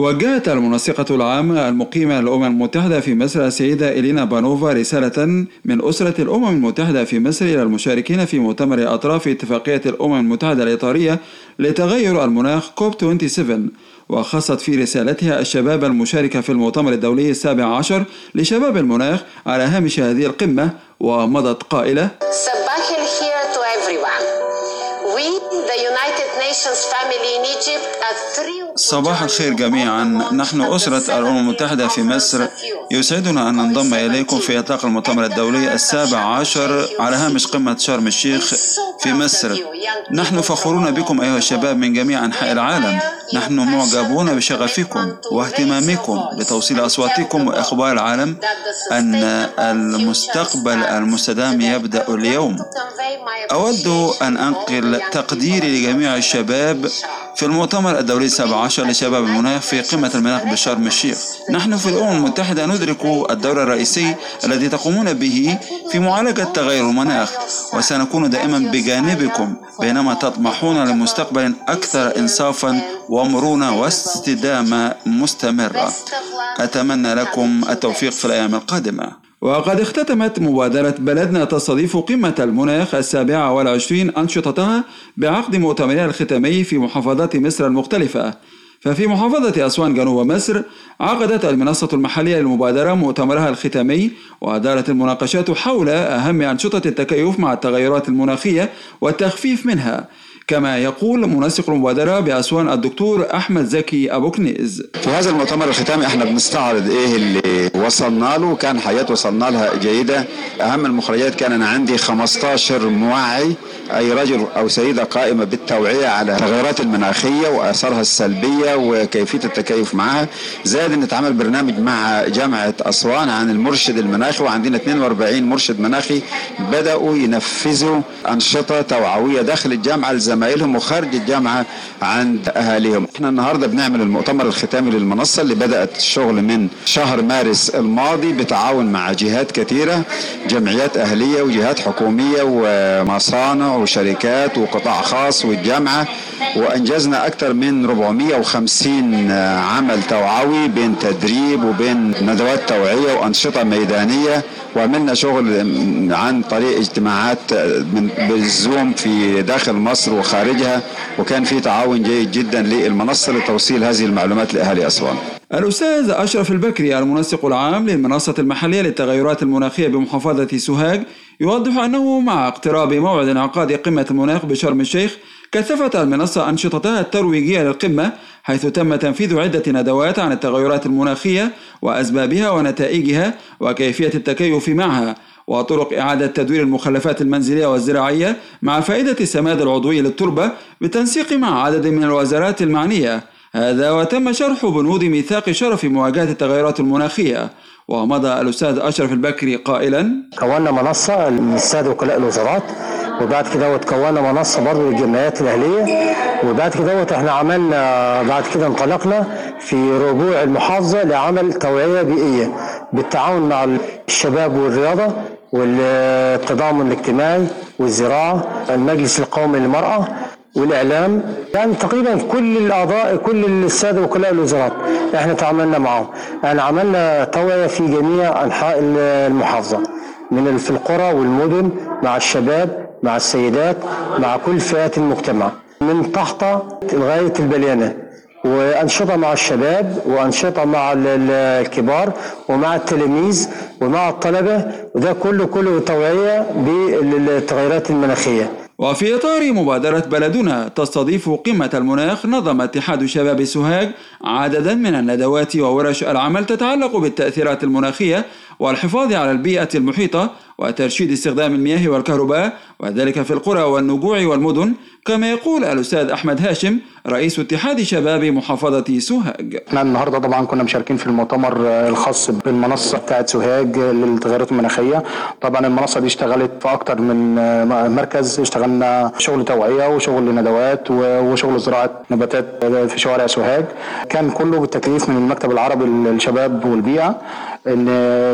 وجهت المنسقة العامة المقيمة للأمم المتحدة في مصر السيدة إلينا بانوفا رسالة من أسرة الأمم المتحدة في مصر إلى المشاركين في مؤتمر أطراف اتفاقية الأمم المتحدة الإطارية لتغير المناخ كوب 27 وخصت في رسالتها الشباب المشاركة في المؤتمر الدولي السابع عشر لشباب المناخ على هامش هذه القمة ومضت قائلة صباح الخير to everyone. We, the United Nations family صباح الخير جميعا. نحن أسرة الأمم المتحدة في مصر. يسعدنا أن ننضم إليكم في إطلاق المؤتمر الدولي السابع عشر على هامش قمة شرم الشيخ في مصر. نحن فخورون بكم أيها الشباب من جميع أنحاء العالم. نحن معجبون بشغفكم واهتمامكم بتوصيل أصواتكم وإخبار العالم أن المستقبل المستدام يبدأ اليوم. أود أن أنقل تقديري لجميع الشباب في المؤتمر الدولي السابع عشر لشباب المناخ في قمة المناخ بشرم الشيخ نحن في الأمم المتحدة ندرك الدور الرئيسي الذي تقومون به في معالجة تغير المناخ وسنكون دائما بجانبكم بينما تطمحون لمستقبل أكثر إنصافا ومرونة واستدامة مستمرة أتمنى لكم التوفيق في الأيام القادمة. وقد اختتمت مبادرة بلدنا تستضيف قمة المناخ السابعة والعشرين أنشطتها بعقد مؤتمرها الختامي في محافظات مصر المختلفة. ففي محافظة أسوان جنوب مصر عقدت المنصة المحلية للمبادرة مؤتمرها الختامي ودارت المناقشات حول أهم أنشطة التكيف مع التغيرات المناخية والتخفيف منها. كما يقول منسق المبادرة بأسوان الدكتور أحمد زكي أبو كنيز. في هذا المؤتمر الختامي إحنا بنستعرض إيه اللي وصلنا له كان حاجات وصلنا لها جيدة. أهم المخرجات كان أنا عندي 15 موعي أي رجل أو سيدة قائمة بالتوعية على التغيرات المناخية وآثارها السلبية وكيفية التكيف معها. زائد إن اتعمل برنامج مع جامعة أسوان عن المرشد المناخي وعندنا 42 مرشد مناخي بدأوا ينفذوا أنشطة توعوية داخل الجامعة لزمايلهم وخارج الجامعة عند أهاليهم. إحنا النهارده بنعمل المؤتمر الختامي للمنصة اللي بدأت الشغل من شهر مارس الماضي بتعاون مع جهات كثيرة جمعيات أهلية وجهات حكومية ومصانع وشركات وقطاع خاص والجامعة. وأنجزنا أكثر من 450 عمل توعوي بين تدريب وبين ندوات توعية وأنشطة ميدانية وعملنا شغل عن طريق اجتماعات بالزوم في داخل مصر وخارجها وكان في تعاون جيد جدا للمنصة لتوصيل هذه المعلومات لاهالي أسوان. الأستاذ أشرف البكري المنسق العام للمنصة المحلية للتغيرات المناخية بمحافظة سوهاج يوضح أنه مع اقتراب موعد انعقاد قمة المناخ بشرم الشيخ كثفت المنصة أنشطتها الترويجية للقمة حيث تم تنفيذ عدة ندوات عن التغيرات المناخية وأسبابها ونتائجها وكيفية التكيف معها وطرق إعادة تدوير المخلفات المنزلية والزراعية مع فائدة السماد العضوي للتربة بالتنسيق مع عدد من الوزارات المعنية. هذا وتم شرح بنود ميثاق شرف مواجهة التغيرات المناخية. ومضى الأستاذ أشرف البكري قائلا كونا منصة للسادة وكلاء الوزارات وبعد كده كونا منصة برضه للجمعيات الأهلية. وبعد كده إحنا عملنا بعد كده انطلقنا في ربوع المحافظة لعمل توعية بيئية بالتعاون مع الشباب والرياضة والتضامن الاجتماعي والزراعة المجلس القومي للمرأة والإعلام. يعني تقريبا كل الأعضاء كل السادة وكلاء الوزارات إحنا تعاملنا معهم يعني عملنا توعية في جميع أنحاء المحافظة من في القرى والمدن مع الشباب مع السيدات مع كل فئات المجتمع من تحت لغاية البليانات وأنشطة مع الشباب وأنشطة مع الكبار ومع التلاميذ ومع الطلبة وده كله كله توعية بالتغيرات المناخية. وفي إطار مبادرة بلدنا تستضيف قمة المناخ نظم اتحاد شباب سوهاج عددا من الندوات وورش العمل تتعلق بالتأثيرات المناخية والحفاظ على البيئة المحيطة وترشيد استخدام المياه والكهرباء وذلك في القرى والنجوع والمدن كما يقول الأستاذ أحمد هاشم رئيس اتحاد شباب محافظة سوهاج. إحنا النهارده طبعا كنا مشاركين في المؤتمر الخاص بالمنصة بتاعت سوهاج للتغيرات المناخية. طبعا المنصة دي اشتغلت في أكتر من مركز اشتغلنا شغل توعية وشغل ندوات وشغل زراعة نباتات في شوارع سوهاج. كان كله بالتكليف من المكتب العربي للشباب والبيئة. إن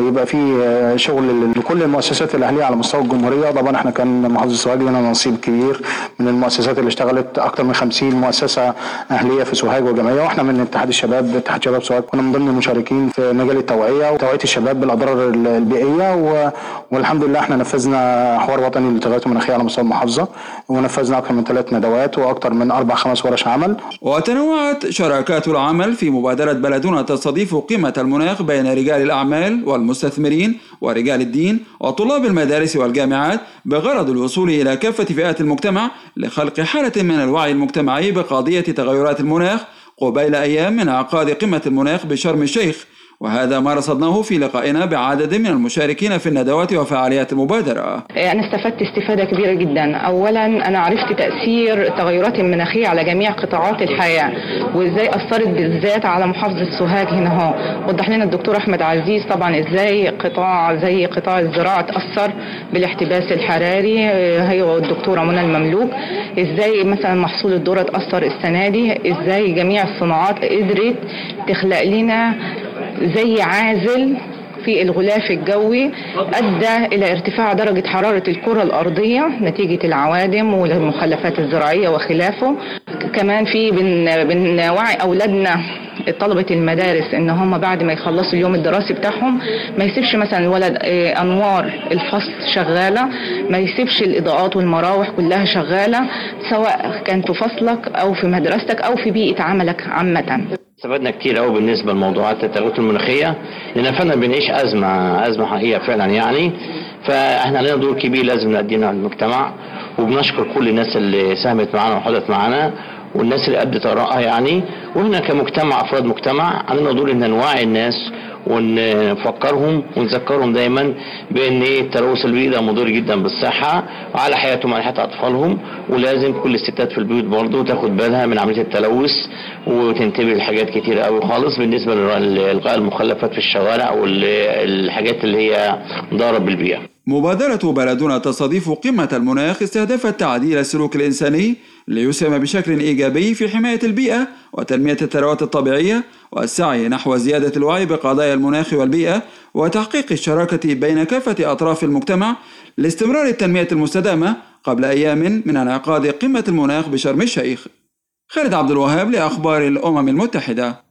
يبقى في شغل لكل المؤسسات الاهليه على مستوى الجمهورية. طبعا إحنا كان محافظة سوهاج لنا نصيب كبير من المؤسسات اللي اشتغلت أكثر من 50 مؤسسة أهلية في سوهاج وجمعيه وإحنا من اتحاد الشباب اتحاد شباب سوهاج كنا من ضمن المشاركين في مجال التوعية وتوعية الشباب بالأضرار البيئية. والحمد لله إحنا نفذنا حوار وطني للتغيرات المناخية على مستوى المحافظة. ونفذنا أكثر من ثلاث ندوات وأكثر من أربع خمس ورش عمل. وتنوعت شراكات العمل في مبادرة بلدنا تستضيف قمة المناخ بين رجال الأعمال والمستثمرين ورجال الدين وطلاب المدارس والجامعات بغرض الوصول إلى كافة فئات المجتمع لخلق حالة من الوعي المجتمعي بقضية تغيرات المناخ قبيل أيام من عقاد قمة المناخ بشرم الشيخ. وهذا ما رصدناه في لقائنا بعدد من المشاركين في الندوات وفعاليات المبادرة أنا استفدت استفادة كبيرة جدا. أولا أنا عرفت تأثير التغيرات المناخية على جميع قطاعات الحياة وإزاي أثرت بالذات على محافظة سوهاج هنا هو وضح لنا الدكتور أحمد عزيز طبعا إزاي قطاع زي قطاع الزراعة تأثر بالاحتباس الحراري. هي والدكتورة منى المملوك. إزاي مثلا محصول الذرة تأثر السنة دي؟ إزاي جميع الصناعات قدرت تخلق لنا زي عازل في الغلاف الجوي أدى إلى ارتفاع درجة حرارة الكرة الأرضية نتيجة العوادم والمخلفات الزراعية وخلافه. كمان في بن بنوعي أولادنا طلبة المدارس إن هم بعد ما يخلصوا اليوم الدراسي بتاعهم ما يسيبش مثلا الولد أنوار الفصل شغالة ما يسيبش الإضاءات والمراوح كلها شغالة سواء كان في فصلك أو في مدرستك أو في بيئة عملك عامة. استفدنا كتير قوي بالنسبة لموضوعات التغيرات المناخية لأن فعلا بنعيش أزمة أزمة حقيقية فعلا يعني. فإحنا علينا دور كبير لازم نقدمه على المجتمع وبنشكر كل الناس اللي ساهمت معانا وحضرت معانا والناس اللي أدت ارائها يعني. وإحنا كمجتمع أفراد مجتمع علينا دور إن نوعي الناس ونفكرهم ونذكرهم دايما بأن إيه التلوث البيئي ده مضر جدا بالصحة وعلى حياتهم وعلى حياة أطفالهم ولازم كل الستات في البيوت برضه تاخد بالها من عملية التلوث وتنتبه لحاجات كتير قوي خالص بالنسبة لالقاء المخلفات في الشوارع والحاجات اللي هي ضاره بالبيئة. مبادرة بلدنا تستضيف قمة المناخ استهدفت تعديل السلوك الإنساني ليسهم بشكل إيجابي في حماية البيئة وتنمية الثروات الطبيعية والسعي نحو زيادة الوعي بقضايا المناخ والبيئة وتحقيق الشراكة بين كافة أطراف المجتمع لاستمرار التنمية المستدامة قبل أيام من انعقاد قمة المناخ بشرم الشيخ. خالد عبد الوهاب لأخبار الأمم المتحدة